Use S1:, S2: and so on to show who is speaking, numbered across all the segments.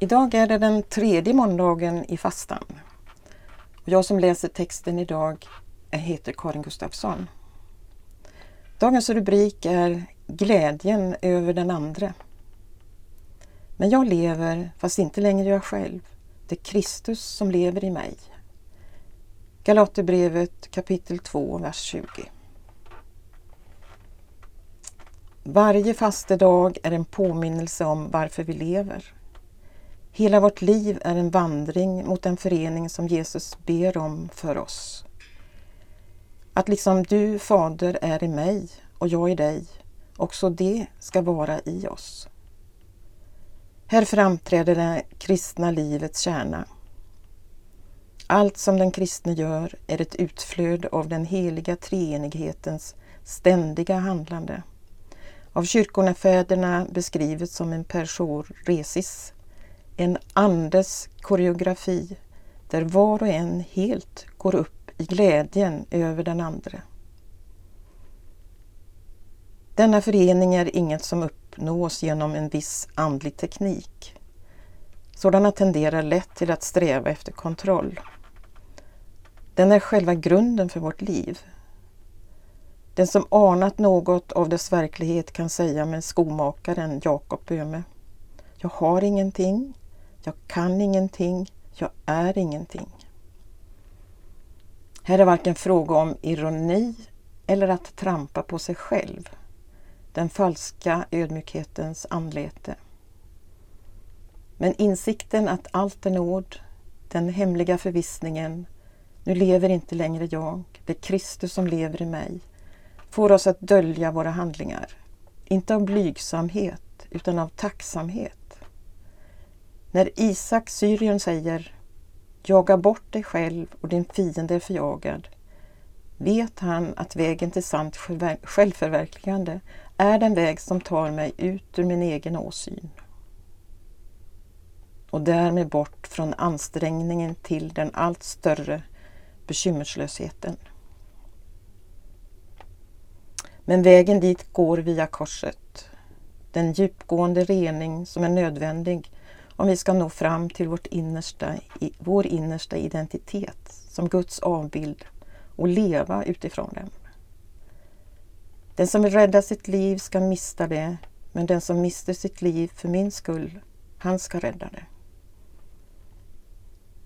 S1: Idag är det den tredje måndagen i fastan. Jag som läser texten idag heter Karin Gustafsson. Dagens rubrik är Glädjen över den andre. Men jag lever, fast inte längre jag själv. Det är Kristus som lever i mig. Galaterbrevet kapitel 2, vers 20. Varje fastedag är en påminnelse om varför vi lever. Hela vårt liv är en vandring mot den förening som Jesus ber om för oss. Att liksom du, Fader, är i mig och jag i dig, också det ska vara i oss. Här framträder det kristna livets kärna. Allt som den kristne gör är ett utflöde av den heliga treenighetens ständiga handlande. Av kyrkorna beskrivet som en persor resis, en andes koreografi där var och en helt går upp i glädjen över den andre. Denna förening är inget som uppnås genom en viss andlig teknik. Sådana tenderar lätt till att sträva efter kontroll. Den är själva grunden för vårt liv. Den som anat något av dess verklighet kan säga med skomakaren Jakob Böhme. Jag har ingenting, jag kan ingenting, jag är ingenting. Här är varken fråga om ironi eller att trampa på sig själv, den falska ödmjukhetens anlete. Men insikten att allt är nåd, den hemliga förvissningen, nu lever inte längre jag, det är Kristus som lever i mig, får oss att dölja våra handlingar. Inte av blygsamhet utan av tacksamhet. När Isak Syrien säger Jaga bort dig själv och din fiende är förjagad vet han att vägen till sant självförverkligande är den väg som tar mig ut ur min egen åsyn och därmed bort från ansträngningen till den allt större bekymmerslösheten. Men vägen dit går via korset. Den djupgående rening som är nödvändig om vi ska nå fram till vårt innersta, vår innersta identitet som Guds avbild och leva utifrån den. Den som vill rädda sitt liv ska mista det, men den som mister sitt liv för min skull, han ska rädda det.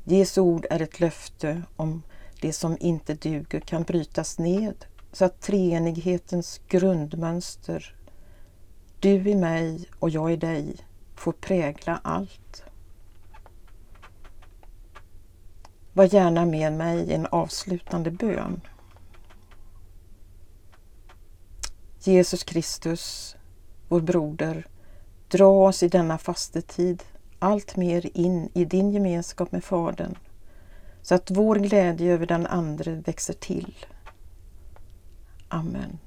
S1: Jesu ord är ett löfte om det som inte duger kan brytas ned så att treenighetens grundmönster, du i mig och jag i dig, får prägla allt. Var gärna med mig i en avslutande bön. Jesus Kristus, vår broder, dra oss i denna fastetid allt mer in i din gemenskap med Fadern så att vår glädje över den andre växer till. Amen.